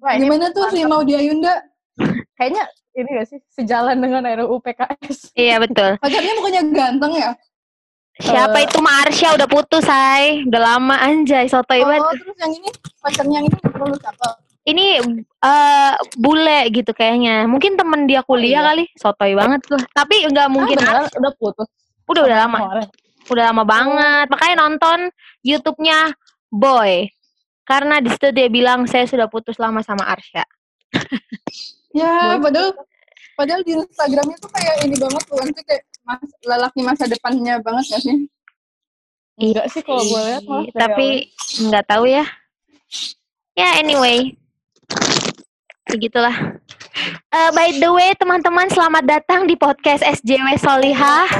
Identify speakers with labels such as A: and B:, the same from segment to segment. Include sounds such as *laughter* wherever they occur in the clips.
A: Wah,
B: Gimana tuh si Maudi Ayunda?
A: kayaknya ini gak sih sejalan dengan RUU PKS.
C: Iya betul.
B: Pacarnya bukannya ganteng ya?
C: Siapa
A: Eh.
C: itu Marsha udah putus, say. Udah lama anjay, sotoy
B: Oh,
C: banget.
B: terus yang ini pacarnya yang ini perlu cakep.
C: Ini eh bule gitu kayaknya. Mungkin temen dia kuliah
B: iya.
C: kali. Sotoy banget loh. Tapi nggak mungkin.
A: ah, beneran udah putus.
C: udah udah lama.
A: Kemarin.
C: Udah lama banget. Makanya nonton YouTube-nya Boy. Karena di situ dia bilang saya sudah putus lama sama Arsya.
B: Ya, *laughs* padahal padahal di Instagramnya tuh kayak ini banget tuh nanti kayak mas, lelaki masa depannya banget gak sih?
A: Enggak sih kalau gue lihat malah
C: Tapi nggak tahu ya. Ya anyway. Begitulah. Eh, by the way, teman-teman selamat datang di podcast SJW Solihah. *laughs*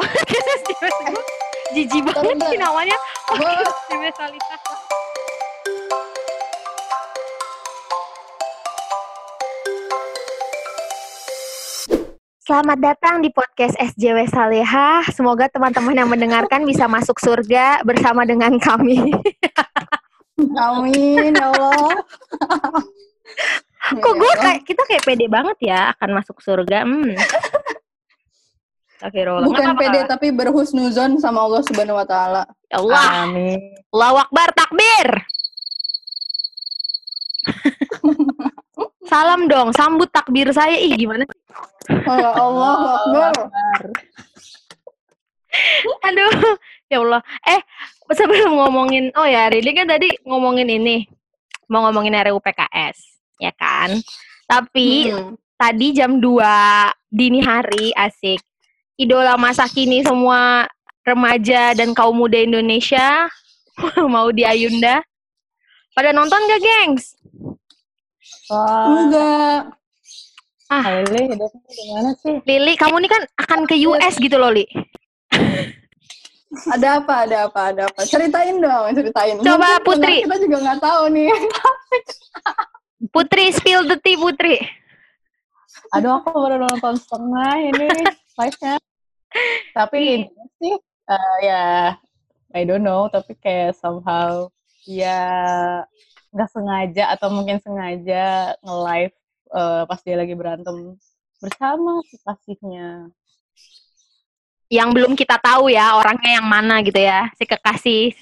C: podcast SJW Solihah. Jijik banget sih namanya. Selamat datang di podcast SJW Salehah. Semoga teman-teman yang mendengarkan bisa masuk surga bersama dengan kami.
B: Amin ya Allah.
C: Kok gue
B: Ya,
C: kayak kita kayak pede banget ya akan masuk surga. Hmm. Astagfirullah.
B: Bukan
C: apa-apa.
B: pede tapi berhusnuzon sama Allah Subhanahu wa taala.
C: Ya Allah.
A: Amin.
C: Allahu Akbar takbir. *laughs* Salam dong, sambut takbir saya. Ih, gimana sih?
B: Oh, ya Allah Akbar.
C: Aduh, ya Allah. Eh, sebelum ngomongin, oh ya, Rili kan tadi ngomongin ini, mau ngomongin RUU PKS, ya kan? Tapi
B: Hmm.
C: tadi jam 2 dini hari, asik. Idola masa kini semua remaja dan kaum muda Indonesia *laughs* mau di Ayunda. Pada nonton gak, gengs?
A: Wah,
B: Enggak.
C: Ah.
A: Hidupnya gimana sih?
C: Lili, kamu nih kan akan ke US gitu loh, Li.
B: Ada apa? Ada apa? Ada apa? Ceritain dong, ceritain.
C: Coba,
B: Mungkin
C: Putri.
B: Kita juga nggak tahu nih. *laughs*
C: Putri, spill the tea, Putri.
A: Aduh, aku baru nonton setengah ini *laughs* live-nya. Tapi intinya sih, eh, ya, I don't know, tapi kayak somehow, ya, nggak sengaja atau mungkin sengaja nge-live eh, pas dia lagi berantem bersama si kasihnya.
C: Yang belum kita tahu ya, orangnya yang mana gitu ya, si kekasih.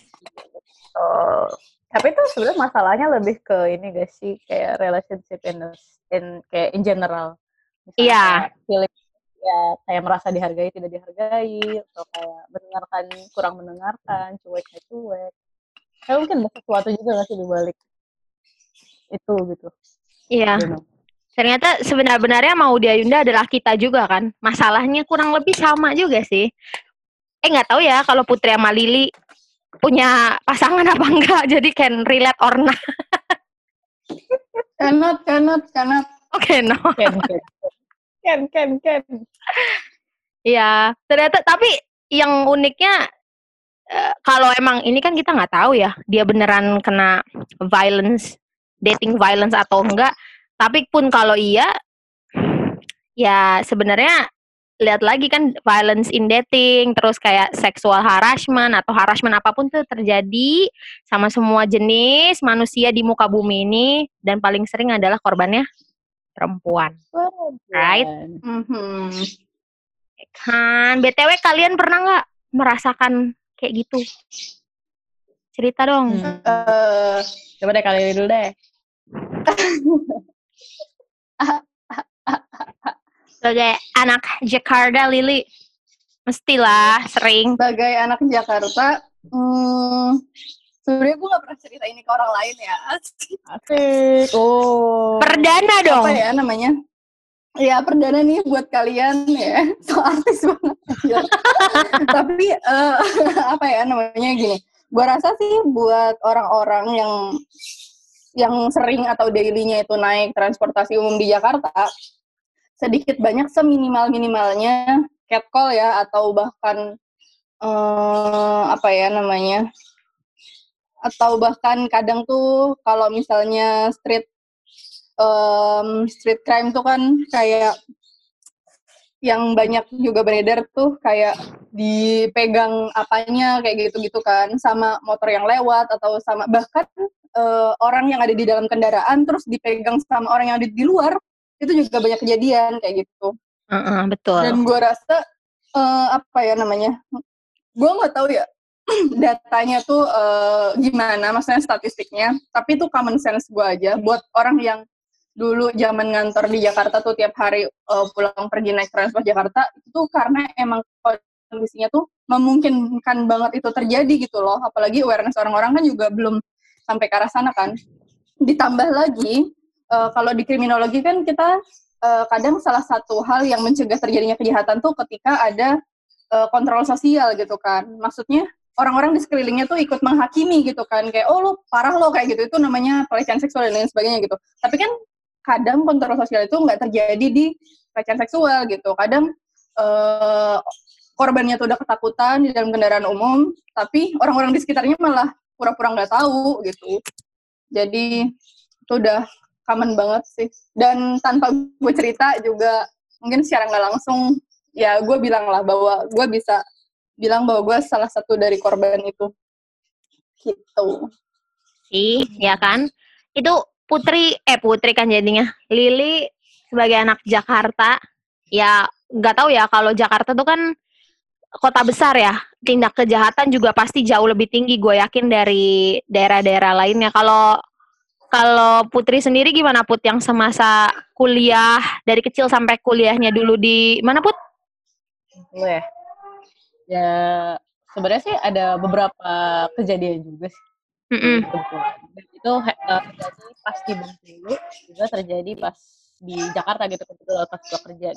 A: Oh, tapi itu sebenarnya masalahnya lebih ke ini gak sih kayak relationship in, in kayak in general.
C: Iya.
A: feeling ya kayak merasa dihargai tidak dihargai atau kayak mendengarkan kurang mendengarkan cueknya cuek. Kayak mungkin ada sesuatu juga gak sih di balik itu gitu.
C: Iya.
A: Know.
C: Ternyata sebenar-benarnya mau di Ayunda adalah kita juga kan. Masalahnya kurang lebih sama juga sih. Eh nggak tahu ya kalau Putri sama Lili punya pasangan apa enggak. *laughs* Jadi can relate or not.
B: Cannot, cannot, cannot.
C: Oke, no.
A: Ken, ken, ken, ken, ken.
C: Iya, ternyata tapi yang uniknya eh, kalau emang ini kan kita nggak tahu ya dia beneran kena violence, dating violence atau enggak. Tapi pun kalau iya, ya sebenarnya lihat lagi kan violence in dating, terus kayak sexual harassment atau harassment apa pun tuh terjadi sama semua jenis manusia di muka bumi ini dan paling sering adalah korbannya perempuan. Right.
A: Dan
B: Mhm.
C: kan btw kalian pernah nggak merasakan kayak gitu cerita dong
A: Hmm.
B: Eh,
A: Coba deh kali ini dulu deh. *laughs*
C: sebagai anak Jakarta Lili mestilah sering
B: sebagai anak Jakarta, hmm, sebenarnya gue gak pernah cerita ini ke orang lain ya.
A: Asik. Oh.
C: perdana dong
B: Apa ya namanya? Ya perdana nih buat kalian ya, *laughs* so artis banget. *laughs* Tapi eh, *laughs* apa ya namanya gini, gue rasa sih buat orang-orang yang yang sering atau dailynya itu naik transportasi umum di Jakarta, sedikit banyak seminimal minimalnya catcall ya atau bahkan eh, apa ya namanya atau bahkan kadang tuh kalau misalnya street em, street crime tuh kan kayak yang banyak juga beredar tuh kayak dipegang apanya kayak gitu-gitu kan. Sama motor yang lewat atau sama bahkan uh, orang yang ada di dalam kendaraan terus dipegang sama orang yang ada di luar itu juga banyak kejadian kayak gitu.
C: Uh -uh, betul.
B: Dan gue rasa uh, apa ya namanya gue nggak tahu ya *clears throat* datanya tuh uh, gimana maksudnya statistiknya? Tapi itu common sense gue aja. Buat orang yang dulu zaman ngantor di Jakarta tuh tiap hari uh, pulang pergi naik transport Jakarta itu karena emang kondisinya tuh memungkinkan banget itu terjadi gitu loh. Apalagi awareness orang-orang kan juga belum sampai ke arah sana kan. Ditambah lagi uh, kalau di kriminologi kan kita uh, kadang salah satu hal yang mencegah terjadinya kejahatan tuh ketika ada kontrol sosial gitu kan. Maksudnya orang-orang di sekelilingnya tuh ikut menghakimi gitu kan. Kayak oh lo parah lo kayak gitu. Itu namanya pelecehan seksual dan lain sebagainya gitu. Tapi kan kadang kontrol sosial itu nggak terjadi di pelecehan seksual gitu. Kadang uh, korbannya tuh udah ketakutan di dalam kendaraan umum tapi orang-orang di sekitarnya malah pura-pura nggak tahu gitu. Jadi itu udah common banget sih. Dan tanpa gue cerita juga mungkin secara nggak langsung ya gue bilang lah bahwa gue bisa bilang bahwa gue salah satu dari korban itu. Gitu.
C: Sih ya kan? Itu Putri eh Putri kan jadinya. Lili sebagai anak Jakarta. Ya nggak tahu ya kalau Jakarta tuh kan kota besar ya. Tindak kejahatan juga pasti jauh lebih tinggi gue yakin dari daerah-daerah lainnya. Kalau kalau Putri sendiri gimana Put? Yang semasa kuliah dari kecil sampai kuliahnya dulu di mana Put?
A: Gue ya sebenarnya sih ada beberapa kejadian juga sih. Mm -mm. itu uh, terjadi pas di Bengkulu juga terjadi pas di Jakarta gitu kebetulan pas gue kerja.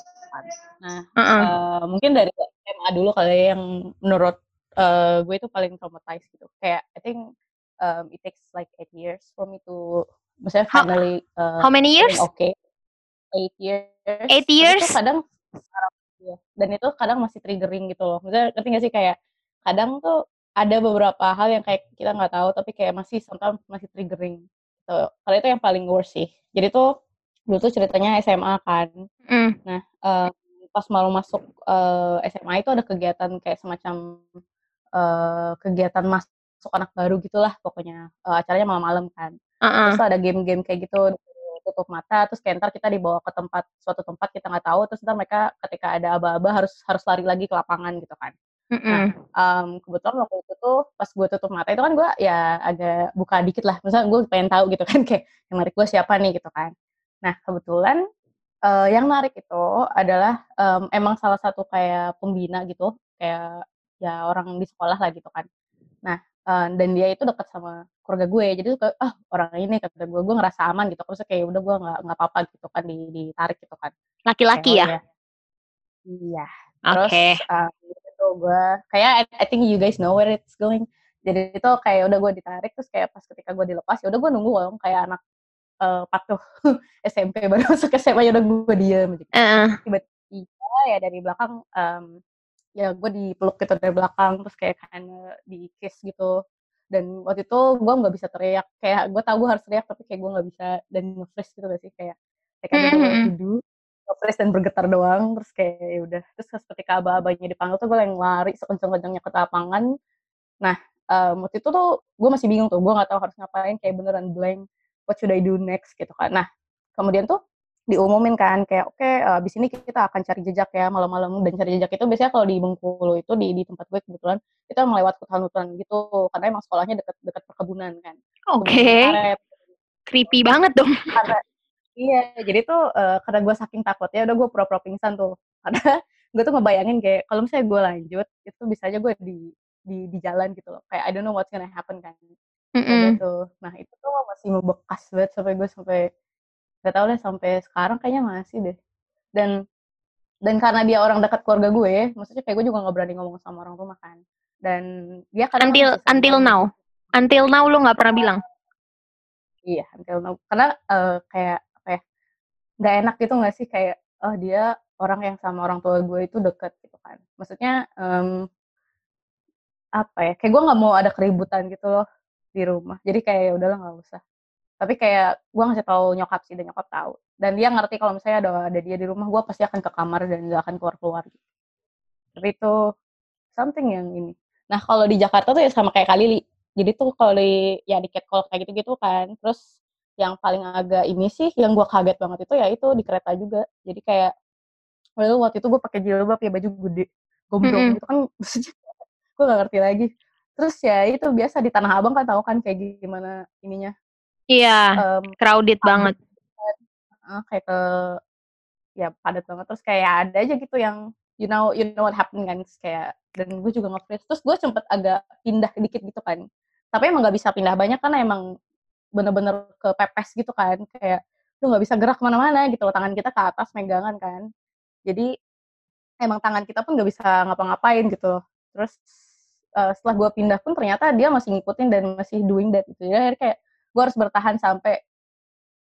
A: Nah uh -uh. Uh, mungkin dari SMA dulu kali ya yang menurut uh, gue itu paling traumatized gitu. Kayak I think um, it takes like eight years for me to maksudnya finally
C: uh, how many years?
A: Oke. Okay. Eight years.
C: Eight years.
A: Itu kadang ya. Dan itu kadang masih triggering gitu loh. Maksudnya ngerti gak sih kayak kadang tuh ada beberapa hal yang kayak kita nggak tahu tapi kayak masih sometimes masih triggering. Gitu. Kalau itu yang paling worst sih. Jadi tuh dulu tuh ceritanya SMA kan. Mm. Nah, uh, pas malu masuk uh, SMA itu ada kegiatan kayak semacam uh, kegiatan masuk anak baru gitulah pokoknya uh, acaranya malam-malam kan. Uh -uh. Terus ada game-game kayak gitu tutup mata terus kayak ntar kita dibawa ke tempat suatu tempat kita nggak tahu terus ntar mereka ketika ada aba-aba harus harus lari lagi ke lapangan gitu kan. Nah um, kebetulan waktu itu tuh pas gue tutup mata itu kan gue ya agak buka dikit lah misalnya gue pengen tahu gitu kan *laughs* kayak yang narik gue siapa nih gitu kan. Nah kebetulan uh, yang narik itu adalah um, emang salah satu kayak pembina gitu kayak ya orang di sekolah lah gitu kan. Nah uh, dan dia itu dekat sama keluarga gue jadi tuh kayak ah orang ini kata gue gue ngerasa aman gitu terus kayak udah gue nggak nggak apa-apa gitu kan di ditarik gitu kan
C: laki-laki ya?
A: ya iya terus okay. uh, itu gue kayak I, I think you guys know where it's going jadi itu kayak udah gue ditarik terus kayak pas ketika gue dilepas ya udah gue nunggu dong kayak anak uh, patuh *laughs* SMP baru *laughs* masuk SMA ya udah gue diem gitu. Uh. tiba-tiba ya dari belakang um, ya gue dipeluk gitu dari belakang terus kayak kan di kiss gitu. Dan waktu itu gue nggak bisa teriak kayak gue tau gue harus teriak tapi kayak gue nggak bisa dan nge-freeze gitu gak sih kayak kayak ada mm-hmm. duduk nge dan bergetar doang terus kayak ya udah. Terus ketika abah-abahnya dipanggil tuh gue yang lari sekencang-kencangnya ke lapangan nah um, waktu itu tuh gue masih bingung tuh gue nggak tahu harus ngapain kayak beneran blank what should I do next gitu kan. Nah kemudian tuh diumumin kan kayak oke okay, eh, di sini kita akan cari jejak ya malam-malam dan cari jejak itu biasanya kalau di Bengkulu itu di di tempat gue kebetulan kita melewat hutan-hutan gitu karena emang sekolahnya dekat dekat perkebunan kan.
C: Oke. Okay. Creepy banget dong. *laughs*
A: Karena iya jadi tuh uh, karena gue saking takutnya udah gue pura-pura pingsan tuh *laughs* karena gue tuh ngebayangin kayak kalau misalnya gue lanjut itu bisa aja gue di di di jalan gitu loh kayak I don't know what's gonna happen kan. Mm -hmm. gitu. Nah itu tuh masih membekas banget sampai gue sampai Gak tau deh sampai sekarang kayaknya masih deh. Dan dan karena dia orang dekat keluarga gue, maksudnya kayak gue juga nggak berani ngomong sama orang rumah kan. Dan dia
C: kadang until until now, until now lo nggak pernah bilang.
A: Iya, until now. Karena uh, kayak apa ya, nggak enak gitu nggak sih kayak oh dia orang yang sama orang tua gue itu deket gitu kan. Maksudnya um, apa ya, kayak gue nggak mau ada keributan gitu loh di rumah. Jadi kayak ya udahlah nggak usah tapi kayak gue ngasih tahu nyokap sih dan nyokap tahu dan dia ngerti kalau misalnya ada ada dia di rumah gue pasti akan ke kamar dan gak akan keluar keluar gitu tapi itu something yang ini. Nah kalau di Jakarta tuh ya sama kayak kali jadi tuh kalau di ya di catcall kayak gitu gitu kan. Terus yang paling agak ini sih yang gue kaget banget itu ya itu di kereta juga. Jadi kayak well, waktu itu gue pakai jilbab ya baju gede gombrong.
C: Mm-mm.
A: gitu kan *laughs* gue gak ngerti lagi. Terus ya itu biasa di tanah abang kan tahu kan kayak gimana ininya
C: Iya,
A: em,
C: crowded banget.
A: eh, kayak ke ya padat banget. Terus kayak ada aja gitu yang you know you know what happened kan kayak dan gue juga nge-freeze. Terus gue sempet agak pindah dikit gitu kan. Tapi emang nggak bisa pindah banyak karena emang bener-bener ke pepes gitu kan. Kayak lu nggak bisa gerak ke mana-mana gitu loh tangan kita ke atas megangan kan. Jadi emang tangan kita pun nggak bisa ngapa-ngapain gitu. Terus eh, setelah gue pindah pun ternyata dia masih ngikutin dan masih doing that gitu. Ya kayak gue harus bertahan sampai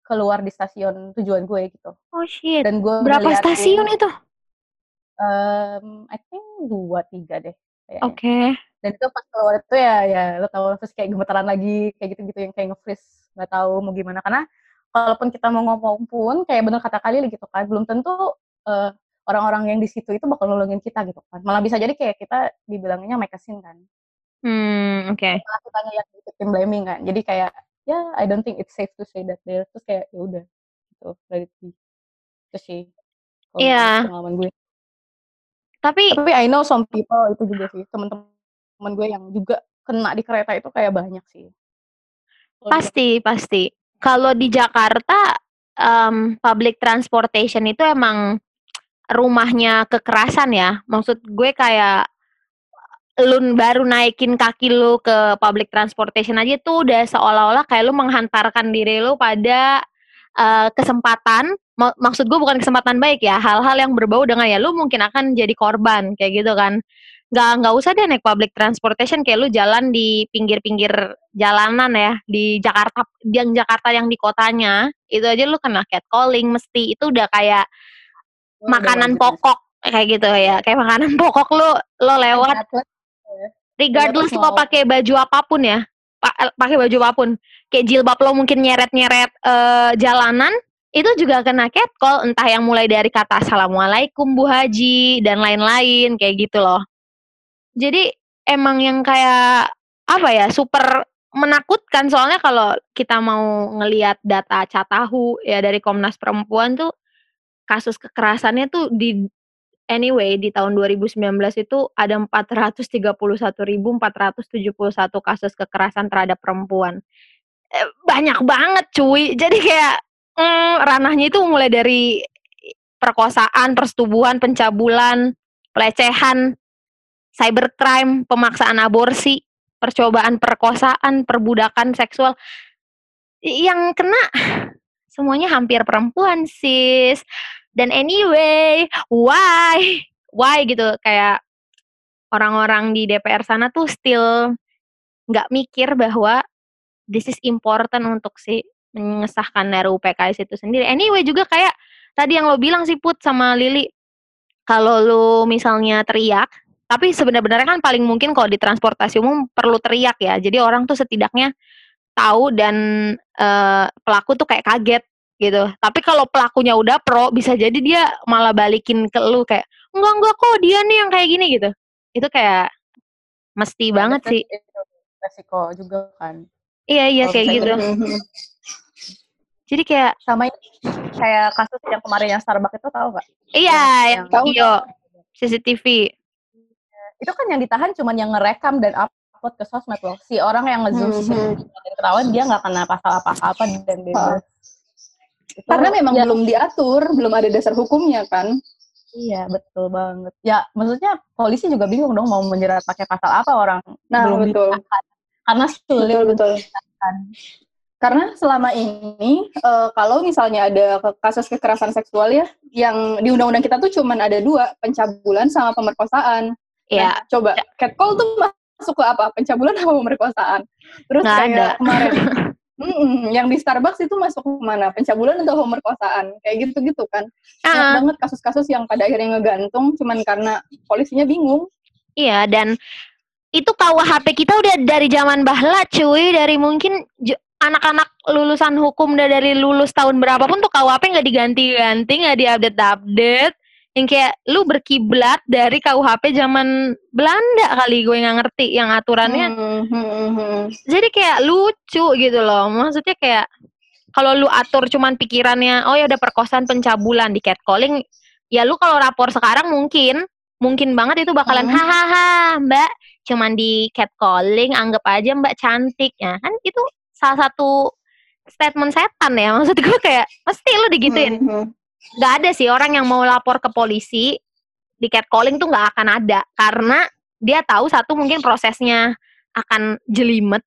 A: keluar di stasiun tujuan gue gitu
C: Oh shit.
A: dan gue
C: Berapa stasiun itu?
A: Um, I think dua tiga deh.
C: Oke.
A: Dan itu pas keluar itu ya ya lo tau terus kayak gemetaran lagi kayak gitu-gitu yang kayak nge-freeze nggak tahu mau gimana karena kalaupun kita mau ngomong pun kayak bener kata kali gitu kan belum tentu eh, orang-orang yang di situ itu bakal nolongin kita gitu kan malah bisa jadi kayak kita dibilangnya make a scene kan
C: Hmm, oke.
A: malah kitanya yang victim blaming kan jadi kayak ya I don't think it's safe to say that there terus kayak ya udah gitu let it be itu sih kalau
C: Iya.
A: pengalaman gue
C: Tapi
A: tapi I know some people itu juga sih teman-teman gue yang juga kena di kereta itu kayak banyak sih di-
C: pasti pasti. Kalau di Jakarta em, public transportation itu emang rumahnya kekerasan ya. Maksud gue kayak lu baru naikin kaki lu ke public transportation aja tuh udah seolah-olah kayak lu menghantarkan diri lu pada eh, kesempatan mak- maksud gue bukan kesempatan baik ya hal-hal yang berbau dengan ya lu mungkin akan jadi korban kayak gitu kan nggak nggak usah deh naik public transportation kayak lu jalan di pinggir-pinggir jalanan ya di Jakarta yang Jakarta yang di kotanya itu aja lu kena catcalling mesti itu udah kayak
A: Oh,
C: makanan
A: ya.
C: pokok kayak gitu ya kayak makanan *laughs* pokok lu lo lewat regardless
A: Regardless
C: lo pakai baju apa pun ya pa- pakai baju apa pun kayak jilbab lo mungkin nyeret-nyeret eh, jalanan itu juga kena catcall entah yang mulai dari kata assalamualaikum bu haji dan lain-lain kayak gitu loh. Jadi emang yang kayak apa ya super menakutkan soalnya kalau kita mau ngelihat data Catahu ya dari Komnas Perempuan tuh kasus kekerasannya tuh di anyway di tahun 2019 itu ada 431.471 kasus kekerasan terhadap perempuan. Eh, banyak banget cuy. Jadi kayak mm, ranahnya itu mulai dari perkosaan, persetubuhan, pencabulan, pelecehan, cybercrime, pemaksaan aborsi, percobaan perkosaan, perbudakan seksual. Yang kena *sighs* semuanya hampir perempuan, sis. Dan anyway, why? Why gitu kayak orang-orang di DPR sana tuh still nggak mikir bahwa this is important untuk si mengesahkan RUU PKS itu sendiri. Anyway juga kayak tadi yang lo bilang sih Put sama Lili, kalau lo misalnya teriak, tapi sebenarnya kan paling mungkin kalau di transportasi umum perlu teriak ya. Jadi orang tuh setidaknya tahu dan eh, pelaku tuh kayak kaget gitu. Tapi kalau pelakunya udah pro, bisa jadi dia malah balikin ke lu kayak enggak enggak kok dia nih yang kayak gini gitu. Itu kayak mesti banget
A: ada
C: sih.
A: resiko juga kan
C: Iya iya
A: Kalau
C: kayak gitu. Jadi kayak
A: sama ini kayak kasus yang kemarin yang Starbucks itu tahu nggak
C: iya
A: Yang-
C: yang
B: tahu.
C: video CCTV.
A: itu kan yang ditahan cuma yang ngerekam dan upload ke sosmed loh si orang yang ngezoom
B: Mhm.
A: CCTV dan ketahuan dia nggak kena pasal apa-apa dan bebas
B: Karena memang
A: ya,
B: belum diatur, belum ada dasar hukumnya kan.
A: iya betul banget ya maksudnya polisi juga bingung dong mau menjerat pakai pasal apa orang
B: Nah,
A: belum
B: betul.
A: ditahan karena sulit
B: Betul, betul.
A: ditahan.
B: Karena selama ini eh, kalau misalnya ada kasus kekerasan seksual ya, yang di undang-undang kita tuh cuman ada dua, pencabulan sama pemerkosaan.
C: Iya.
B: Nah, coba catcall tuh masuk ke apa? Pencabulan apa pemerkosaan? Terus
C: Nggak
B: kayak
C: ada.
B: kemarin *laughs* Mm-mm, yang di Starbucks itu masuk ke mana? Pencabulan atau pemerkosaan? Kayak gitu-gitu kan. Banyak
C: Ah,
B: banget kasus-kasus yang pada akhirnya ngegantung cuman karena polisinya bingung.
C: iya dan itu KUHP kita udah dari zaman bahla cuy dari mungkin anak-anak lulusan hukum udah dari lulus tahun berapapun tuh KUHP nggak diganti-ganti nggak diupdate-update yang kayak lu berkiblat dari KUHP zaman Belanda kali gue nggak ngerti yang aturannya
B: Hmm, hmm, hmm, hmm.
C: jadi kayak lucu gitu loh maksudnya kayak kalau lu atur cuman pikirannya oh ya udah perkosaan pencabulan di catcalling ya lu kalau rapor sekarang mungkin mungkin banget itu bakalan
B: Hmm.
C: hahaha mbak cuman di catcalling anggap aja mbak cantik ya kan itu salah satu statement setan ya *laughs* maksud gue kayak mesti lu digituin
B: Hmm, hmm.
C: Nggak ada sih orang yang mau lapor ke polisi di catcalling tuh nggak akan ada karena dia tahu satu mungkin prosesnya akan jelimet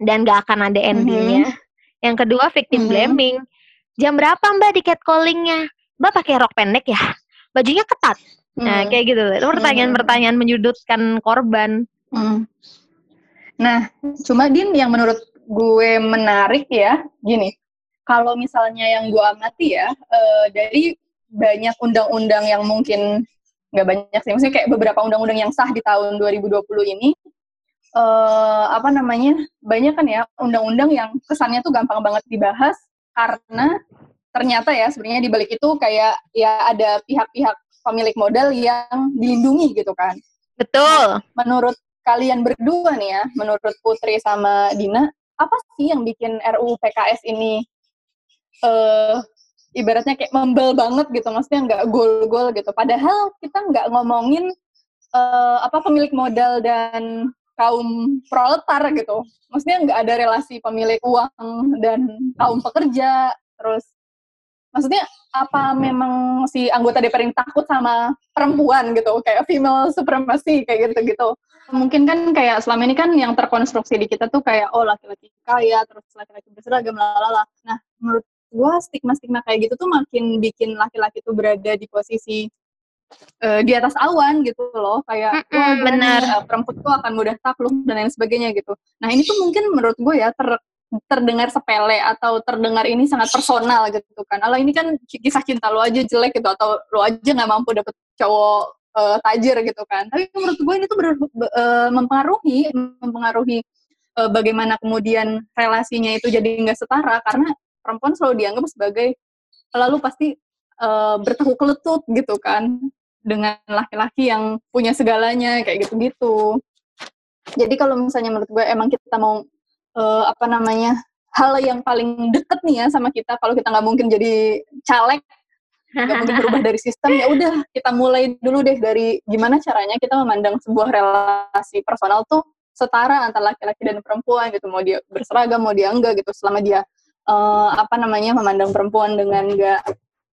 C: dan nggak akan ada endingnya. Yang kedua victim
B: Mhm.
C: blaming. Jam berapa mbak di catcallingnya? Mbak pakai rok pendek ya? Bajunya ketat. Nah
B: Hmm.
C: kayak gitu. Itu pertanyaan-pertanyaan menyudutkan korban.
B: Hmm. Nah, cuma Din yang menurut gue menarik ya, gini. Kalau misalnya yang gue amati ya, eh, dari banyak undang-undang yang mungkin nggak banyak sih, maksudnya kayak beberapa undang-undang yang sah di tahun 2020 ini, eh, apa namanya, banyak kan ya undang-undang yang kesannya tuh gampang banget dibahas karena ternyata ya sebenarnya di balik itu kayak ya ada pihak-pihak pemilik modal yang dilindungi gitu kan
C: Betul.
B: menurut kalian berdua nih ya, menurut Putri sama Dina, apa sih yang bikin RUU PKS ini eh ibaratnya kayak membel banget gitu, maksudnya nggak gol-gol gitu. Padahal kita nggak ngomongin eh apa pemilik modal dan kaum proletar gitu. Maksudnya nggak ada relasi pemilik uang dan kaum pekerja, terus maksudnya apa memang si anggota DPR ini takut sama perempuan gitu kayak female supremacy kayak gitu-gitu mungkin kan kayak selama ini kan yang terkonstruksi di kita tuh kayak oh laki-laki kaya terus laki-laki berseragam lalala nah menurut gua stigma-stigma kayak gitu tuh makin bikin laki-laki tuh berada di posisi eh, di atas awan gitu loh kayak wah gimana
C: benar.
B: eh, perempuan tuh akan mudah takluk dan lain sebagainya gitu nah ini tuh mungkin menurut gue ya ter terdengar sepele atau terdengar ini sangat personal gitu kan. Kalau ini kan kisah cinta lo aja jelek gitu atau lo aja nggak mampu dapet cowok eh, tajir gitu kan. Tapi menurut gue ini tuh ber- be- eh, mempengaruhi mempengaruhi eh, bagaimana kemudian relasinya itu jadi nggak setara karena perempuan selalu dianggap sebagai lalu pasti eh, berteku keletut gitu kan dengan laki-laki yang punya segalanya kayak gitu-gitu. Jadi kalau misalnya menurut gue emang kita mau eh, apa namanya hal yang paling deket nih ya sama kita kalau kita nggak mungkin jadi caleg nggak mungkin berubah dari sistem ya udah kita mulai dulu deh dari gimana caranya kita memandang sebuah relasi personal tuh setara antara laki-laki dan perempuan gitu mau dia berseragam mau dia enggak gitu selama dia eh, apa namanya memandang perempuan dengan enggak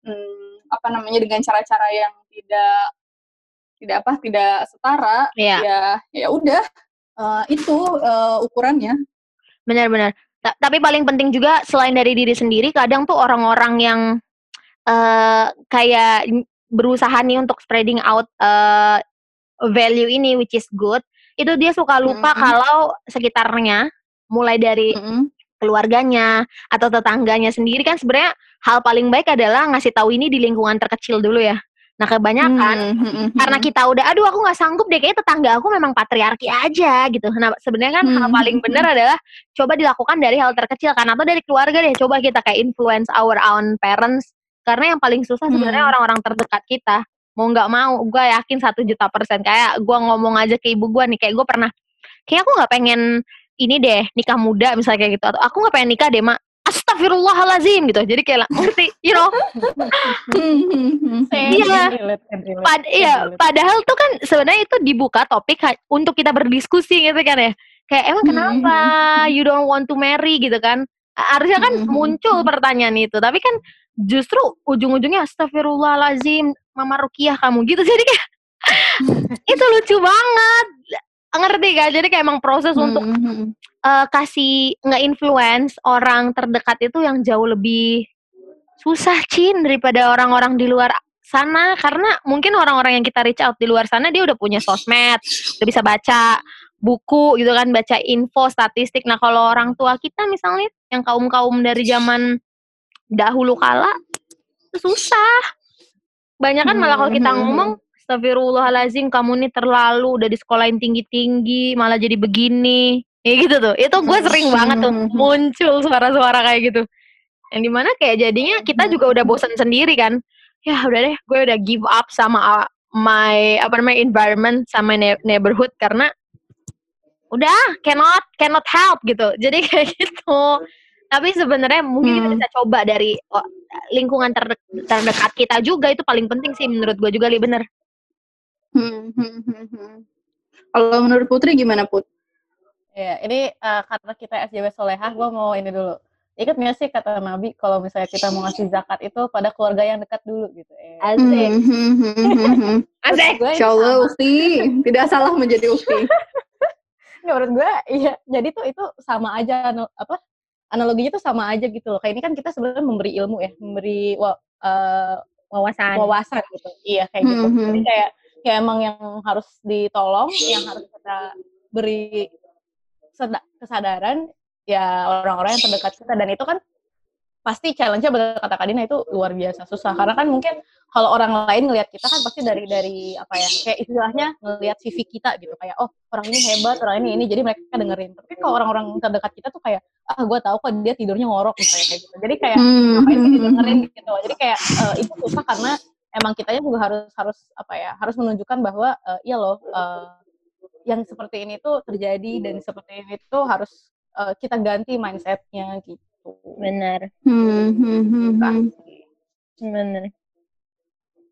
B: hmm, apa namanya dengan cara-cara yang tidak tidak apa tidak setara
C: Iya.
B: ya ya udah eh, itu eh, ukurannya
C: Benar-benar. Ta- Tapi paling penting juga selain dari diri sendiri, kadang tuh orang-orang yang eh kayak berusaha nih untuk spreading out eh value ini, which is good, itu dia suka lupa
B: Mm-mm.
C: kalau sekitarnya, mulai dari
B: Mm-mm.
C: Keluarganya atau tetangganya sendiri kan sebenarnya hal paling baik adalah ngasih tahu ini di lingkungan terkecil dulu ya. Nah kebanyakan
B: Hmm, hmm, hmm,
C: karena
B: hmm.
C: kita udah aduh aku nggak sanggup deh kayaknya tetangga aku memang patriarki aja gitu nah sebenarnya kan hal
B: Hmm,
C: paling
B: hmm,
C: benar adalah coba dilakukan dari hal terkecil kan atau dari keluarga deh coba kita kayak influence our own parents karena yang paling susah sebenarnya
B: Hmm.
C: orang-orang terdekat kita mau nggak mau gue yakin satu juta persen kayak gue ngomong aja ke ibu gue nih kayak gue pernah kayak aku nggak pengen ini deh nikah muda misalnya kayak gitu. Atau aku nggak pengen nikah deh mak. Astagfirullahalazim gitu. Jadi kayak ngerti you know?
B: Hmm, hmm, hmm,
C: Iya.
A: relate,
C: Pad iya, padahal tuh kan sebenarnya itu dibuka topik untuk kita berdiskusi gitu kan ya. Kayak emang
B: Hmm,
C: kenapa? You don't want to marry gitu kan? Harusnya kan
B: Hmm,
C: muncul pertanyaan itu, tapi kan justru ujung-ujungnya astagfirullahalazim, Mama Rukiah kamu gitu. *laughs* Jadi kayak itu lucu banget. Ngerti kan? Jadi kayak emang proses
B: hmm,
C: untuk eh, kasih nge-influence orang terdekat itu yang jauh lebih susah Cin daripada orang-orang di luar sana karena mungkin orang-orang yang kita reach out di luar sana dia udah punya sosmed, udah bisa baca buku gitu kan, baca info, statistik. Nah, kalau orang tua kita misalnya yang kaum-kaum dari zaman dahulu kala susah. Banyak kan malah kalau kita
B: hmm,
C: ngomong Astagfirullahalazim kamu nih terlalu udah di sekolahin tinggi-tinggi malah jadi begini. Ya gitu tuh. Itu gue sering banget tuh muncul suara-suara kayak gitu. Yang di mana kayak jadinya kita juga udah bosan sendiri kan. ya udah deh gue udah give up sama uh, my apa namanya environment sama ne- neighborhood karena udah cannot cannot help gitu jadi *laughs* kayak gitu tapi sebenarnya mungkin kita
B: Hmm.
C: bisa coba dari oh, lingkungan terde- terdekat kita juga itu paling penting sih menurut gue juga li bener
B: Hmm, hmm, hmm, hmm. Kalau menurut Putri gimana Put?
A: Ya, ini eh, karena kita SJW Solehah, gue mau ini dulu. Ingat nggak sih kata Nabi kalau misalnya kita mau ngasih zakat itu pada keluarga yang dekat dulu gitu. Eh,
C: asik
B: Hmm, hmm, hmm, hmm, hmm.
C: asik
A: gue
B: Insya Allah Ukti tidak salah menjadi Ukti. *laughs*
A: menurut gue iya jadi tuh itu sama aja apa analoginya tuh sama aja gitu loh kayak ini kan kita sebenarnya memberi ilmu ya memberi wa- eh,
C: wawasan
A: wawasan gitu iya kayak gitu jadi kayak kayak emang yang harus ditolong yang harus kita beri kesadaran ya orang-orang yang terdekat kita. Dan itu kan pasti challenge-nya bener kata Kadina itu luar biasa susah. Karena kan mungkin kalau orang lain ngelihat kita kan pasti dari dari apa ya kayak istilahnya ngelihat CV kita gitu. Kayak oh orang ini hebat orang ini ini. Jadi mereka dengerin. Tapi kalau orang-orang terdekat kita tuh kayak ah gue tahu kok dia tidurnya ngorok misalnya kayak gitu. Jadi kayak
B: Hmm,
A: ngapain sih didengerin? Gitu. Jadi kayak eh, itu susah karena emang kitanya juga harus harus apa ya harus menunjukkan bahwa eh, iya loh eh, yang seperti ini tuh terjadi dan seperti ini tuh harus eh, kita ganti mindsetnya gitu
C: bener
B: hmm, hmm, hmm, hmm.
C: bener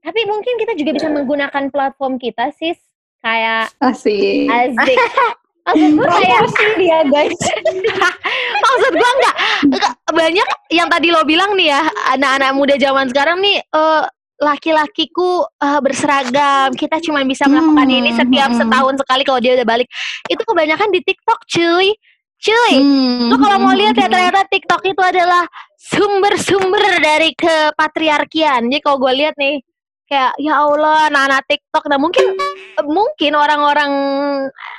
C: tapi mungkin kita juga bisa menggunakan platform kita sis kayak
B: Asik.
C: Azik. *laughs* Maksud gue kayak dia guys. *laughs* Maksud gue enggak, enggak banyak yang tadi lo bilang nih ya anak-anak muda zaman sekarang nih eh, laki-lakiku eh, berseragam. Kita cuma bisa melakukan
B: Hmm,
C: ini setiap
B: hmm.
C: setahun sekali kalau dia udah balik. Itu kebanyakan di TikTok, cuy. Cuy,
B: Hmm,
C: lo kalau mau lihat ya
B: hmm,
C: ternyata TikTok itu adalah sumber-sumber dari kepatriarkian. Jadi kalau gue lihat nih kayak ya Allah anak-anak TikTok nah mungkin mungkin orang-orang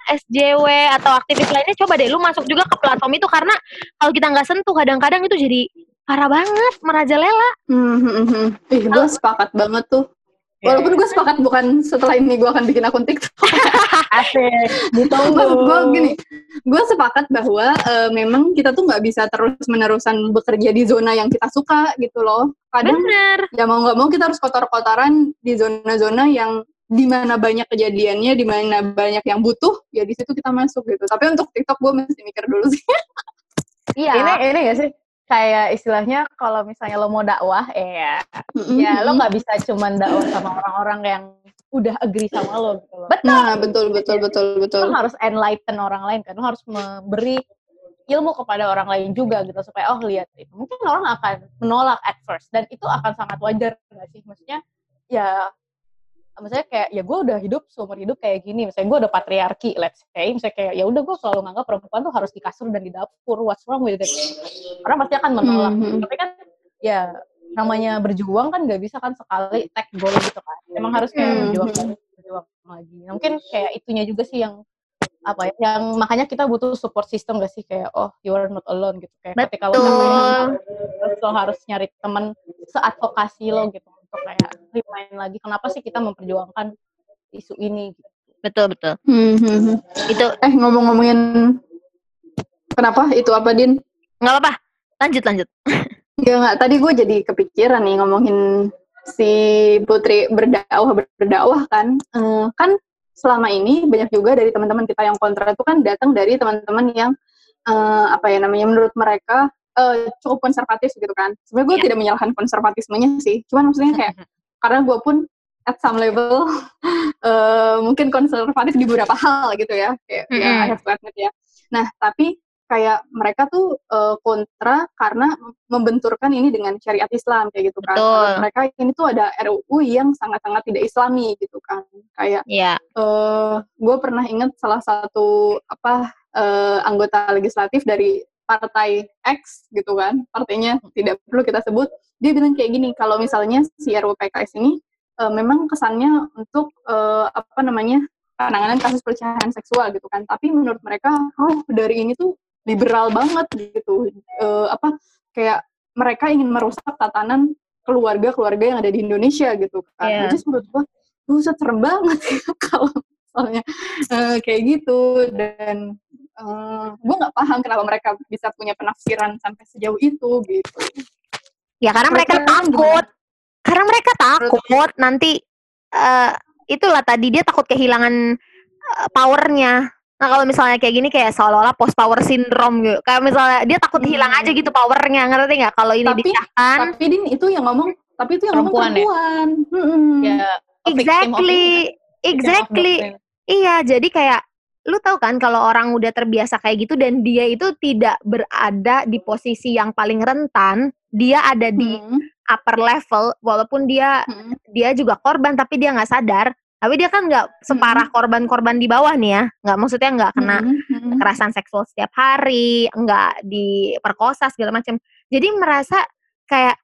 C: SJW atau aktivis lainnya coba deh lu masuk juga ke platform itu karena kalau kita nggak sentuh kadang-kadang itu jadi parah banget merajalela
B: Hmm, hmm, hmm. Ih, gue sepakat banget tuh. Walaupun gue sepakat bukan setelah ini gue akan bikin akun TikTok. *laughs*
A: asik ditunggu
B: Maksud gue gini, gue sepakat bahwa eh, memang kita tuh nggak bisa terus menerusan bekerja di zona yang kita suka gitu loh. Kadang
C: bener
B: ya mau nggak mau kita harus kotor-kotoran di zona-zona yang di mana banyak kejadiannya, di mana banyak yang butuh, ya di situ kita masuk gitu. Tapi untuk TikTok gue mesti mikir dulu sih.
C: iya
A: ini ini gak sih kayak istilahnya kalau misalnya lo mau dakwah eh ya lo nggak bisa cuman dakwah sama orang-orang yang udah agree sama lo gitu loh.
C: Betul.
B: Nah, betul betul betul betul.
A: lo harus enlighten orang lain kan lo harus memberi ilmu kepada orang lain juga gitu supaya oh lihat itu. Mungkin orang akan menolak at first dan itu akan sangat wajar nggak sih? Maksudnya ya misalnya kayak ya gue udah hidup seumur hidup kayak gini. Misalnya gue udah patriarki let's say. Misalnya kayak ya udah gue selalu nganggap perempuan tuh harus di kasur dan di dapur. What's wrong with it? Orang pasti akan menolak.
B: Mhm.
A: tapi kan ya namanya berjuang kan nggak bisa kan sekali tag goal gitu kan. Emang harus kayak
B: Mhm.
A: berjuang lagi berjuang lagi. Nah, mungkin kayak itunya juga sih yang apa ya yang makanya kita butuh support system gak sih? Kayak oh you are not alone gitu. Kayak ketika lo
C: Betul.
A: capek, terus lo harus nyari temen seadvokasi lo gitu untuk kayak remind lagi kenapa sih kita memperjuangkan isu ini gitu.
C: betul betul
B: Hmm, hmm, hmm.
C: itu
B: Eh ngomong-ngomongin kenapa itu apa Din?
C: nggak apa-apa lanjut lanjut *laughs*
B: Enggak enggak. Tadi gue jadi kepikiran nih ngomongin si Putri berdakwah berdakwah kan. Eh, kan selama ini banyak juga dari teman-teman kita yang kontra itu kan datang dari teman-teman yang eh, apa ya namanya menurut mereka eh, cukup konservatif gitu kan. Sebenarnya gue
C: Iya.
B: tidak menyalahkan konservatismenya sih. Cuman maksudnya kayak *laughs* karena gue pun at some level *laughs* eh, mungkin konservatif di beberapa hal gitu ya. Kayak ya,
C: Mm-mm.
B: I have to admit ya. Nah, tapi kayak mereka tuh eh, kontra karena membenturkan ini dengan syariat Islam kayak gitu kan.
C: Betul.
B: Mereka ini tuh ada RUU yang sangat-sangat tidak Islami gitu kan. Kayak
C: ya
B: eh gue pernah ingat salah satu apa eh, anggota legislatif dari partai X gitu kan, partainya tidak perlu kita sebut. Dia bilang kayak gini, kalau misalnya si RUU PKS ini eh, memang kesannya untuk eh, apa namanya penanganan kasus pelecehan seksual gitu kan, tapi menurut mereka, oh dari ini tuh liberal banget gitu, Eh, apa kayak mereka ingin merusak tatanan keluarga-keluarga yang ada di Indonesia gitu kan.
C: Iya.
B: Jadi menurut gue, buset serem banget *laughs* ya kalau misalnya eh, kayak gitu dan gue nggak paham kenapa mereka bisa punya penafsiran sampai sejauh itu gitu.
C: ya karena mereka
B: Mereka
C: takut karena mereka takut nanti uh, itulah tadi dia takut kehilangan uh, powernya Nah kalau misalnya kayak gini kayak seolah-olah post power syndrome gitu. Kayak misalnya dia takut hmm. hilang aja gitu powernya, ngerti nggak? Kalau ini
B: tapi,
C: disahkan.
B: Tapi din itu yang ngomong, tapi itu yang perempuan, ngomong perempuan. Ya?
C: Hmm. ya exactly, exactly. Iya, jadi kayak lu tahu kan kalau orang udah terbiasa kayak gitu dan dia itu tidak berada di posisi yang paling rentan, dia ada di hmm. upper level walaupun dia hmm. dia juga korban tapi dia nggak sadar tapi dia kan nggak separah korban-korban di bawah nih ya nggak maksudnya nggak kena mm-hmm. kekerasan seksual setiap hari nggak diperkosa segala macam jadi merasa kayak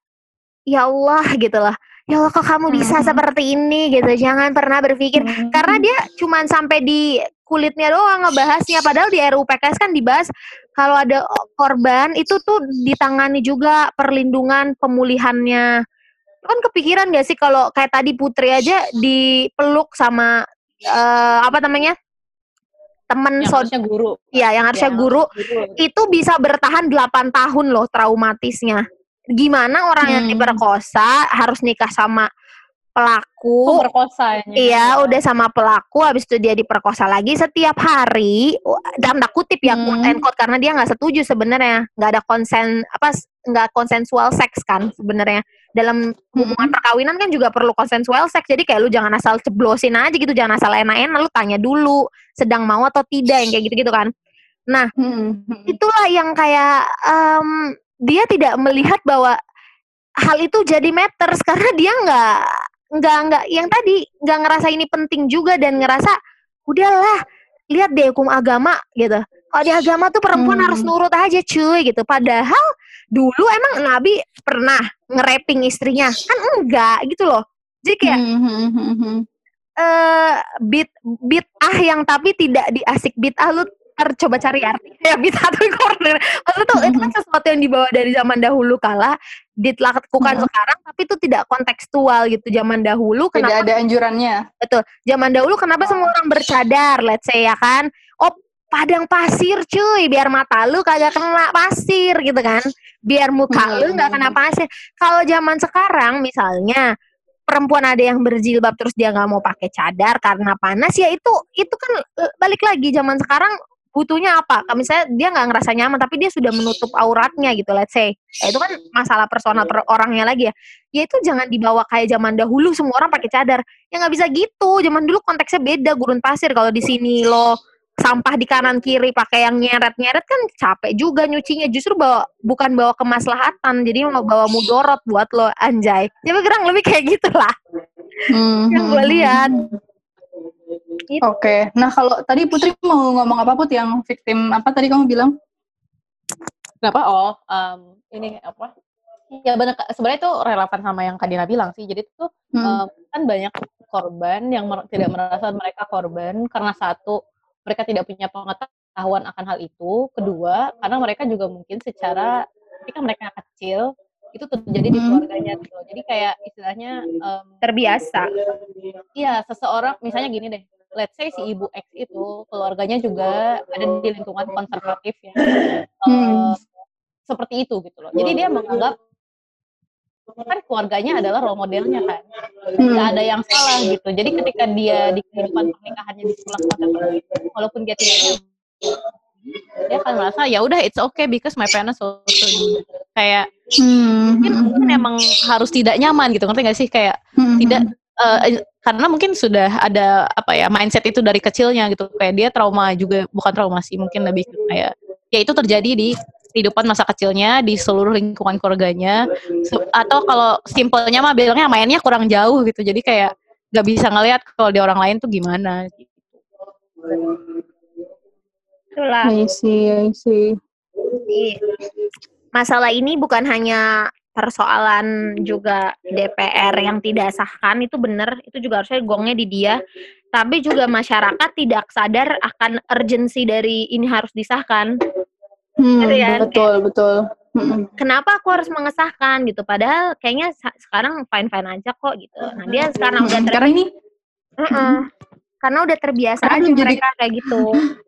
C: ya Allah gitu lah ya Allah kok kamu bisa mm-hmm. seperti ini gitu jangan pernah berpikir mm-hmm. karena dia cuman sampai di kulitnya doang ngebahasnya. Padahal di RUU PKS kan dibahas kalau ada korban itu tuh ditangani juga perlindungan pemulihannya. Kan kepikiran gak sih kalau kayak tadi Putri aja dipeluk sama uh, apa namanya temen
A: yang guru.
C: ya yang harusnya ya, guru, guru. Itu bisa bertahan 8 tahun loh traumatisnya. Gimana orang hmm. yang diperkosa harus nikah sama pelaku.
A: Pemerkosa
C: iya udah sama pelaku habis itu dia diperkosa lagi setiap hari. Dalam tak kutip ya hmm. quote and quote karena dia nggak setuju sebenarnya. Nggak ada konsen apa nggak konsensual seks kan sebenarnya. Dalam hubungan hmm. perkawinan kan juga perlu konsensual seks. Jadi kayak lu jangan asal ceblosin aja gitu jangan asal enak-enak lu tanya dulu sedang mau atau tidak yang kayak gitu-gitu kan. Nah hmm. itulah yang kayak um, dia tidak melihat bahwa hal itu jadi matters karena dia nggak nggak nggak. Yang tadi nggak ngerasa ini penting juga dan ngerasa udahlah lihat deh hukum agama gitu. Kalau di agama tuh perempuan hmm. harus nurut aja cuy gitu. Padahal dulu emang Nabi pernah ngereping istrinya. Kan enggak gitu loh. Jadi kayak hmm, hmm, hmm, hmm. Uh, bit bit ah yang tapi tidak diasik bit ah lu coba cari arti ya bisa tuh *laughs* corner. Maksudnya tuh mm -hmm. itu kan sesuatu yang dibawa dari zaman dahulu kala dilakukan mm -hmm. sekarang tapi itu tidak kontekstual gitu. Zaman dahulu
B: tidak kenapa ada anjurannya.
C: Betul. Zaman dahulu kenapa semua orang bercadar let's say ya kan? Oh padang pasir cuy. Biar mata lu kagak kena pasir gitu kan? Biar muka hmm. lu nggak kena pasir. Kalau zaman sekarang misalnya perempuan ada yang berjilbab terus dia nggak mau pakai cadar karena panas ya itu itu kan eh, balik lagi. Zaman sekarang butuhnya apa? Kalau misalnya dia nggak ngerasa nyaman tapi dia sudah menutup auratnya gitu, let's say. Ya, itu kan masalah personal per orangnya lagi ya. Ya itu jangan dibawa kayak zaman dahulu semua orang pakai cadar. Ya nggak bisa gitu. Zaman dulu konteksnya beda gurun pasir. Kalau di sini lo sampah di kanan kiri pakai yang nyeret-nyeret kan capek juga nyucinya justru bawa bukan bawa kemaslahatan jadi mau bawa mudorot buat lo anjay jadi kurang lebih kayak gitulah hmm. yang gue lihat.
B: Oke, okay. nah kalau tadi Putri mau ngomong apa Put yang victim apa tadi kamu bilang?
A: Kenapa? Oh, um, ini apa? Ya benar, sebenarnya itu relevan sama yang Kadina bilang sih. Jadi itu hmm. um, kan banyak korban yang mer tidak merasa mereka korban karena satu mereka tidak punya pengetahuan akan hal itu. Kedua, karena mereka juga mungkin secara ketika mereka kecil itu terjadi di hmm. keluarganya gitu. Jadi kayak istilahnya um,
C: terbiasa.
A: Iya, seseorang misalnya gini deh let's say si ibu X itu keluarganya juga ada di lingkungan konservatif ya. Hmm. uh, seperti itu gitu loh. Jadi dia menganggap kan keluarganya adalah role modelnya kan. Nggak ada yang salah gitu. Jadi ketika dia di kehidupan pernikahannya di sekolah walaupun dia tidak dia akan merasa ya udah it's okay because my parents also kayak hmm. mungkin mungkin emang harus tidak nyaman gitu. Ngerti gak sih? Kayak hmm. tidak uh, karena mungkin sudah ada apa ya mindset itu dari kecilnya gitu kayak dia trauma juga bukan trauma sih mungkin lebih kayak ya itu terjadi di kehidupan masa kecilnya di seluruh lingkungan keluarganya atau kalau simpelnya mah bilangnya mainnya kurang jauh gitu jadi kayak nggak bisa ngelihat kalau di orang lain tuh gimana gitu.
C: Itulah. I see, I see. Masalah ini bukan hanya persoalan juga DPR yang tidak sahkan itu benar itu juga harusnya gongnya di dia. Tapi juga masyarakat tidak sadar akan urgensi dari ini harus disahkan.
B: Hmm, ya? betul Kayak, betul
C: kenapa aku harus mengesahkan gitu? Padahal kayaknya sekarang fine fine aja kok gitu. Nah dia sekarang udah
B: ter- karena ini
C: uh -uh. karena udah terbiasa karena aja mereka jadi, kayak gitu.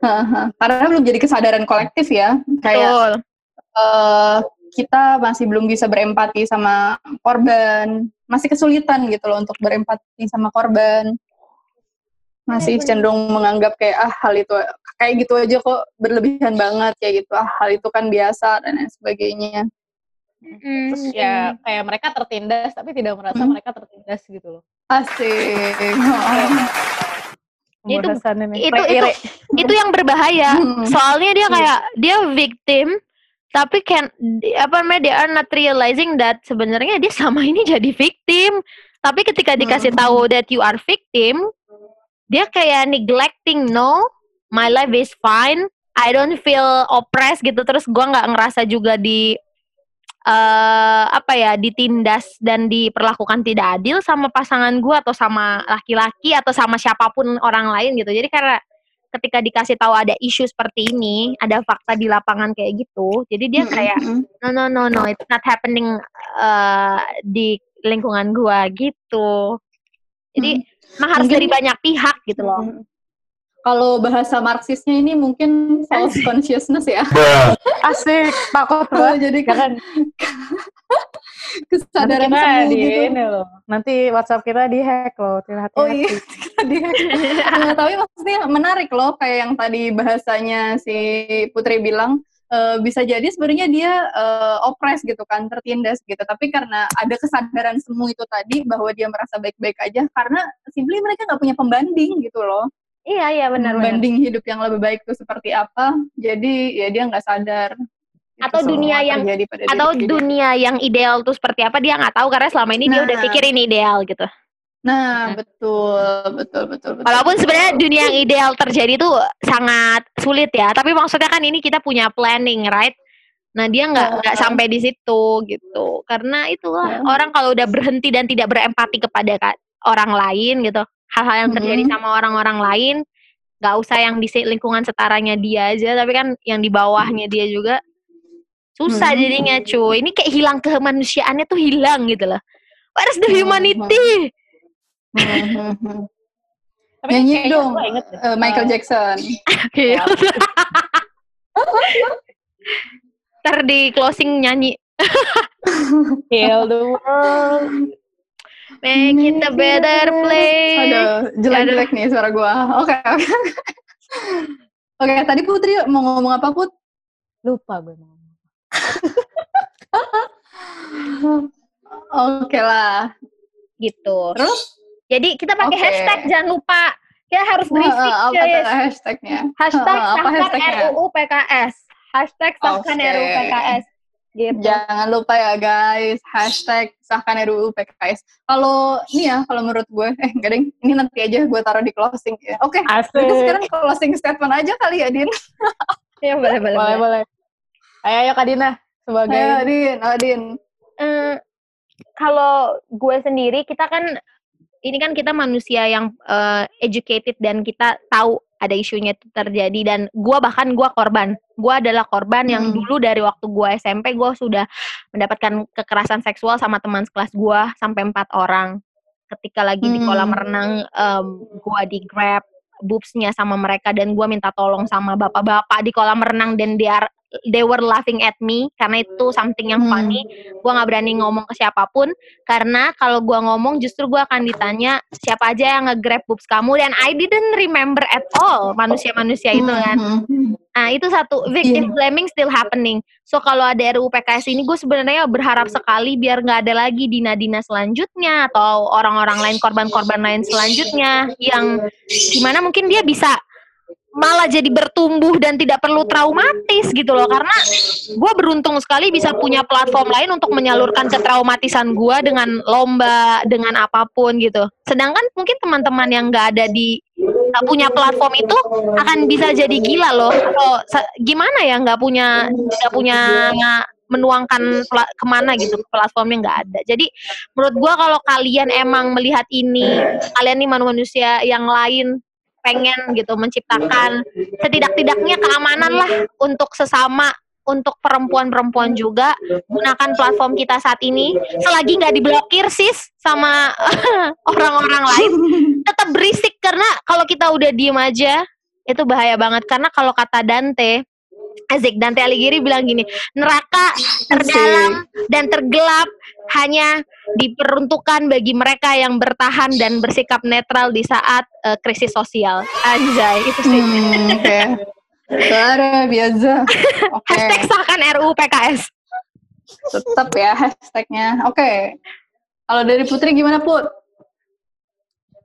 C: *laughs*
B: Karena belum jadi kesadaran kolektif ya. Kayak Betul. Uh, kita masih belum bisa berempati sama korban, masih kesulitan gitu loh untuk berempati sama korban. Masih cenderung menganggap kayak ah hal itu kayak gitu aja kok berlebihan banget kayak gitu ah hal itu kan biasa dan lain sebagainya.
A: Terus ya kayak mereka tertindas tapi tidak merasa
B: Hmm.
A: mereka tertindas gitu loh.
B: Asik. *laughs*
C: Itu-
A: ini.
C: itu-
A: Kayak iri.
C: itu yang berbahaya
B: Hmm.
C: soalnya dia
B: Iya.
C: kayak dia victim tapi kan di- apa namanya they are not realizing that sebenarnya dia sama ini jadi victim. Tapi ketika dikasih
B: Hmm.
C: tahu that you are victim dia kayak neglecting no my life is fine I don't feel oppressed gitu. Terus gua nggak ngerasa juga di eh apa ya ditindas dan diperlakukan tidak adil sama pasangan gua atau sama laki-laki atau sama siapa pun orang lain gitu. Jadi karena ketika dikasih tahu ada isu seperti ini ada fakta di lapangan kayak gitu jadi dia kayak no no no no it's not happening eh, di lingkungan gua gitu. Jadi emang harus
B: Mungkin-
C: dari banyak pihak gitu loh.
B: Mm. Kalau bahasa Marxisnya ini mungkin false consciousness ya. *laughs*
A: Asik, takut banget.
B: Jadi
A: Jangan *laughs*
B: kesadaran
A: nanti kita
B: semu
A: di
B: gitu.
A: ini loh. Nanti WhatsApp kita dihack loh. Hati-hati.
B: Oh iya, *laughs* tadi. Nah, tapi maksudnya menarik loh kayak yang tadi bahasanya si Putri bilang eh, bisa jadi sebenarnya dia eh, opres gitu kan, tertindas gitu. Tapi karena ada kesadaran semu itu tadi bahwa dia merasa baik-baik aja karena simply mereka nggak punya pembanding gitu loh.
C: iya iya benar benar
B: Pembanding hidup yang lebih baik itu seperti apa. Jadi ya dia nggak sadar. Itu
C: Atau dunia yang- atau dunia yang ideal tuh seperti apa dia nggak tahu karena selama ini dia udah
B: Nah.
C: pikir ini ideal gitu
B: Nah, betul, betul, betul, betul.
C: Walaupun sebenarnya dunia yang ideal terjadi tuh sangat sulit ya, tapi maksudnya kan ini kita punya planning, right? Nah dia nggak
B: Ya.
C: nggak sampai di situ gitu, karena itulah
B: Ya.
C: orang kalau udah berhenti dan tidak berempati kepada orang lain gitu, hal-hal yang terjadi
B: Mhm.
C: sama orang-orang lain, nggak usah yang di lingkungan setaranya dia aja, tapi kan yang di bawahnya dia juga susah
B: Mhm.
C: jadinya cuy. Ini kayak hilang kemanusiaannya tuh hilang gitu loh. Where's the
B: Mhm.
C: humanity?
B: Hmm, hmm, *laughs* hmm.
A: Tapi
B: Nyanyi dong,
A: gua inget deh.
B: eh, Michael Jackson.
C: Gitu. *laughs* Ntar di closing nyanyi *laughs*
A: Heal the world.
C: Make it a better place
B: Aduh, jelek-jelek nih suara gua. Oke, oke. Oke, tadi Putri mau ngomong apa, Put?
A: Lupa gue mau *laughs*
B: Oke lah.
C: Gitu
B: Terus?
C: Jadi kita pakai
B: Oke.
C: hashtag jangan lupa Kita harus berisik
B: Eh, apa
C: guys
B: tuh hashtagnya?
C: Hashtag
B: Eh, apa hashtagnya?
C: RUU PKS Hashtag sahkan
B: Oke.
C: RUU PKS Gitu
B: Jangan lupa ya guys, hashtag sahkan RUU PKS. Kalau ini ya, kalau menurut gue, eh enggak deh, ini nanti aja gue taruh di closing ya. Oke,
A: Asik.
B: kita sekarang closing statement aja kali ya, Din.
C: Ya boleh boleh,
A: Boleh,
C: boleh.
A: boleh. Ayo, ayo Kak Dina. Sebagai
B: Ayo, Din, ayo, Din.
C: Eh, Kalau gue sendiri kita kan Ini kan kita manusia yang eh, educated dan kita tahu ada isunya itu terjadi dan gue bahkan gue korban gue adalah korban yang
B: Hmm.
C: dulu dari waktu gue SMP gue sudah mendapatkan kekerasan seksual sama teman sekelas gue sampai empat orang ketika lagi di
B: Hmm.
C: kolam renang gue di grab boobsnya sama mereka dan gue minta tolong sama bapak-bapak di kolam renang dan are they were laughing at me karena itu something yang
B: Hmm.
C: funny gue nggak berani ngomong ke siapa pun karena kalau gue ngomong justru gue akan ditanya siapa aja yang nge-grab boobs kamu dan I didn't remember at all manusia-manusia itu kan
B: Hmm.
C: Nah itu satu victim blaming still happening. So kalau ada RUU PKS ini gue sebenarnya berharap sekali biar nggak ada lagi dina-dina selanjutnya atau orang-orang lain korban-korban lain selanjutnya yang gimana mungkin dia bisa malah jadi bertumbuh dan tidak perlu traumatis gitu loh. Karena gue beruntung sekali bisa punya platform lain untuk menyalurkan ketraumatisan gue dengan lomba dengan apa pun gitu. Sedangkan mungkin teman-teman yang nggak ada di nggak punya platform itu akan bisa jadi gila loh. Atau gimana ya nggak punya nggak punya menuangkan pla- ke mana gitu platformnya nggak ada. Jadi menurut gua kalau kalian emang melihat ini kalian nih manusia yang lain pengen gitu menciptakan setidak-tidaknya keamanan lah untuk sesama untuk perempuan-perempuan juga gunakan platform kita saat ini. Selagi nggak diblokir sis sama *laughs* orang-orang lain tetap berisik. Karena kalau kita udah diem aja itu bahaya banget. Karena kalau kata Dante Azik Dante Alighieri bilang gini, neraka terdalam dan tergelap hanya diperuntukkan bagi mereka yang bertahan dan bersikap netral di saat uh, krisis sosial. Anjay, itu sih.
B: Hmm, Oke. Luar biasa. *laughs* Oke.
C: Hashtag sahkan RUU PKS.
B: Tetap ya hashtagnya. Oke. Kalau dari Putri gimana Put?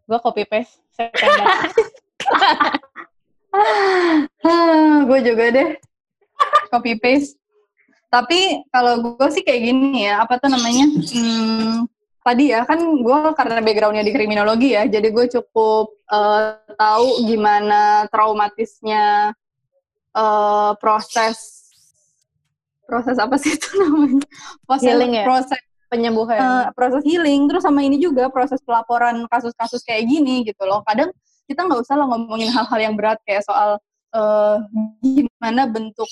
A: Gue copy paste. September. *laughs*
B: gue juga deh copy paste. Tapi kalau gue sih kayak gini ya, apa tuh namanya? Hmm, tadi ya kan gue karena backgroundnya di kriminologi ya, jadi gue cukup uh, tahu gimana traumatisnya uh, proses proses apa sih itu *laughs* namanya? Proses,
A: Healing ya?
B: proses
A: Penyembuhan.
B: uh, proses healing terus sama ini juga proses pelaporan kasus-kasus kayak gini gitu loh kadang kita nggak usah lah ngomongin hal-hal yang berat kayak soal uh, gimana bentuk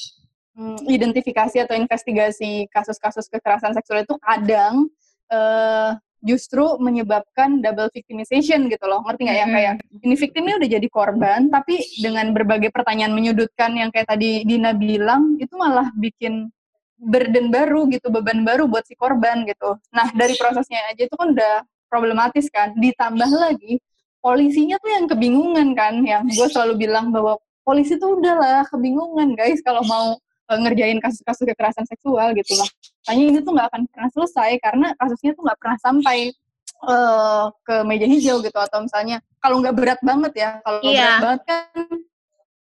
B: um, identifikasi atau investigasi kasus-kasus kekerasan seksual itu kadang uh, justru menyebabkan double victimization gitu loh ngerti nggak yang kayak ini victimnya udah jadi korban tapi dengan berbagai pertanyaan menyudutkan yang kayak tadi Dina bilang itu malah bikin burden baru gitu, beban baru buat si korban gitu. Nah, dari prosesnya aja itu kan udah problematis kan. Ditambah lagi, polisinya tuh yang kebingungan kan, yang gue selalu bilang bahwa polisi tuh udahlah kebingungan guys kalau mau ngerjain kasus-kasus kekerasan seksual gitu loh. Makanya ini tuh nggak akan pernah selesai karena kasusnya tuh nggak pernah sampai uh, ke meja hijau gitu atau misalnya kalau nggak berat banget ya, kalau
C: Iya.
B: berat banget kan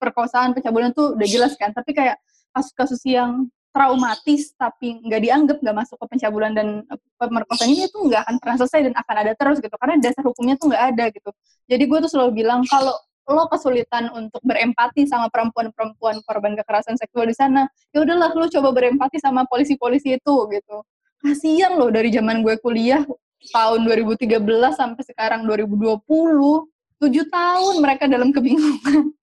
B: perkosaan, pencabulan tuh udah jelas kan. Tapi kayak kasus-kasus yang traumatis tapi nggak dianggap nggak masuk ke pencabulan dan eh, pemerkosaan ini tuh nggak akan pernah selesai dan akan ada terus gitu karena dasar hukumnya tuh nggak ada gitu jadi gue tuh selalu bilang kalau lo kesulitan untuk berempati sama perempuan-perempuan korban kekerasan seksual di sana ya udahlah lo coba berempati sama polisi-polisi itu gitu. Kasian loh dari zaman gue kuliah tahun 2013 sampai sekarang 2020 tujuh tahun mereka dalam kebingungan. *laughs*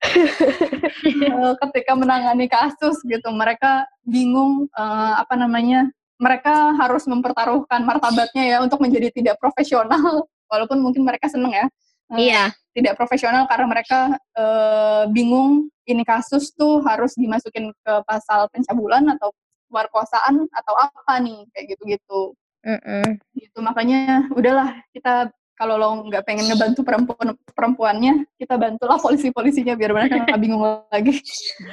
B: Eh, ketika menangani kasus gitu mereka bingung eh, apa namanya mereka harus mempertaruhkan martabatnya ya untuk menjadi tidak profesional. Walaupun mungkin mereka seneng ya
C: Iya.
B: tidak profesional karena mereka eh, bingung ini kasus tuh harus dimasukin ke pasal pencabulan atau pemerkosaan atau apa nih kayak gitu-gitu
C: Mm-mm.
B: gitu makanya udahlah kita kalau lo nggak pengen ngebantu perempuan perempuannya kita bantulah polisi-polisinya biar mereka nggak *laughs* bingung lagi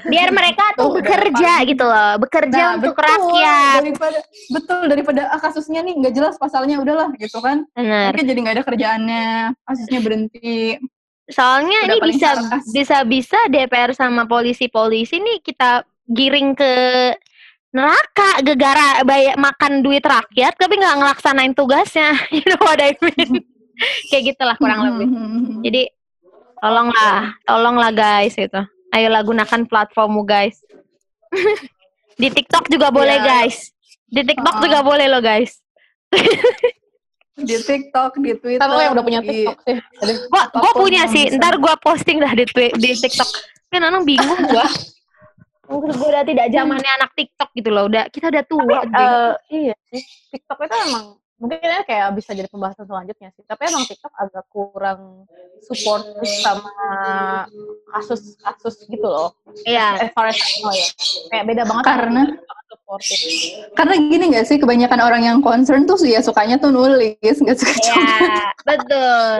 C: Biar mereka tuh bekerja gitu loh, bekerja
B: Nah,
C: untuk
B: betul,
C: rakyat.
B: daripada betul daripada ah, kasusnya nih nggak jelas pasalnya udahlah gitu kan
C: Benar.
B: mereka jadi nggak ada kerjaannya kasusnya berhenti
C: Soalnya
B: Udah
C: ini bisa
B: sarkas.
C: bisa-bisa DPR sama polisi-polisi nih kita giring ke neraka gegara bayar makan duit rakyat tapi nggak ngelaksanain tugasnya. *laughs* You know what I mean? *laughs* *laughs* Kayak gitulah kurang lebih. Jadi tolonglah, tolonglah guys itu. Ayolah gunakan platformmu guys. *laughs* Di TikTok juga boleh
B: Iya.
C: guys. Di TikTok
B: Uh-uh.
C: juga boleh loh guys. *laughs*
B: di TikTok di Twitter
A: Kan lo yang udah punya TikTok sih.
C: Gua gua punya sih.
B: bisa.
C: Ntar gua posting dah di twi- di TikTok. Kan orang bingung gua. Mungkin gua udah tidak zamannya anak TikTok gitu loh. Udah kita udah tua. Bing.
A: Eh, iya sih. TikTok itu emang mungkin ya kayak bisa jadi pembahasan selanjutnya sih. Tapi emang TikTok agak kurang support sama kasus-kasus gitu loh.
C: Iya.
A: As far as I know ya. Kayak beda banget
B: Karena-
A: supportive.
B: karena gini nggak sih kebanyakan orang yang concern tuh ya sukanya tuh nulis nggak suka
C: Iya,
B: joget.
C: betul.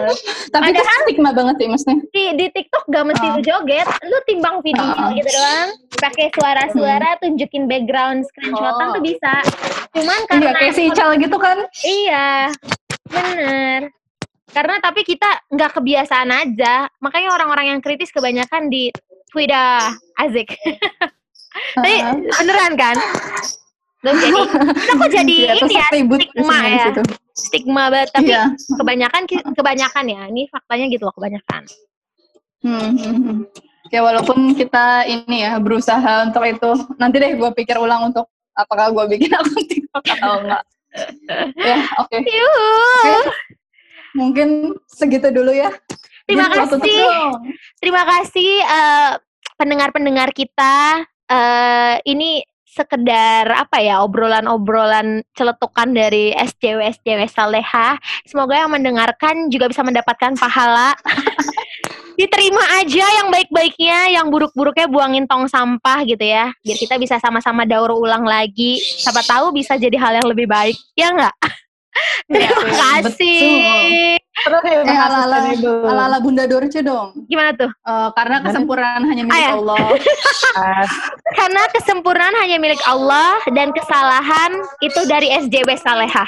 B: tapi itu stigma banget sih maksudnya
C: Di di TikTok gak mesti lu joget, lu timbang video
B: Ah.
C: gitu doang. Pakai suara-suara, tunjukin background screenshotan
A: Oh.
C: tuh bisa. Cuman karena
B: Iya kayak si Ical gitu kan
C: Iya, bener. Karena tapi kita nggak kebiasaan aja. Makanya orang-orang yang kritis kebanyakan di Twitter, Azik. *laughs* tapi
B: Heeh.
C: beneran kan? Belum jadi. Kita kok jadi
B: Iya,
C: ini ya, stigma ya.
B: situ.
C: Stigma banget. Tapi
B: Iya.
C: kebanyakan kebanyakan ya. Ini faktanya gitu loh kebanyakan.
B: Hmm, hmm, hmm. Ya walaupun kita ini ya berusaha untuk itu. Nanti deh gue pikir ulang untuk apakah gue bikin *laughs* akun TikTok atau enggak. *laughs* ya oke. Oke. Mungkin segitu dulu ya.
C: Terima
B: Jadi,
C: kasih. Terima kasih eh, pendengar-pendengar kita. Eh, ini sekedar apa ya obrolan-obrolan celetukan dari SJW SJW Saleha. Semoga yang mendengarkan juga bisa mendapatkan pahala. *laughs* diterima aja yang baik-baiknya, yang buruk-buruknya buangin tong sampah gitu ya. Biar kita bisa sama-sama daur ulang lagi. Siapa tahu bisa jadi hal yang lebih baik. Ya nggak? *laughs* Terima kasih.
A: Terus ya,
B: Eh, ala-ala,
A: sustainable.
B: ala-ala Bunda Dorce dong.
C: Gimana tuh?
B: Eh, karena kesempurnaan hanya milik
C: Ah, ya.
B: Allah.
A: Ah, *laughs*
C: Karena kesempurnaan hanya milik Allah dan kesalahan itu dari SJB Salehah.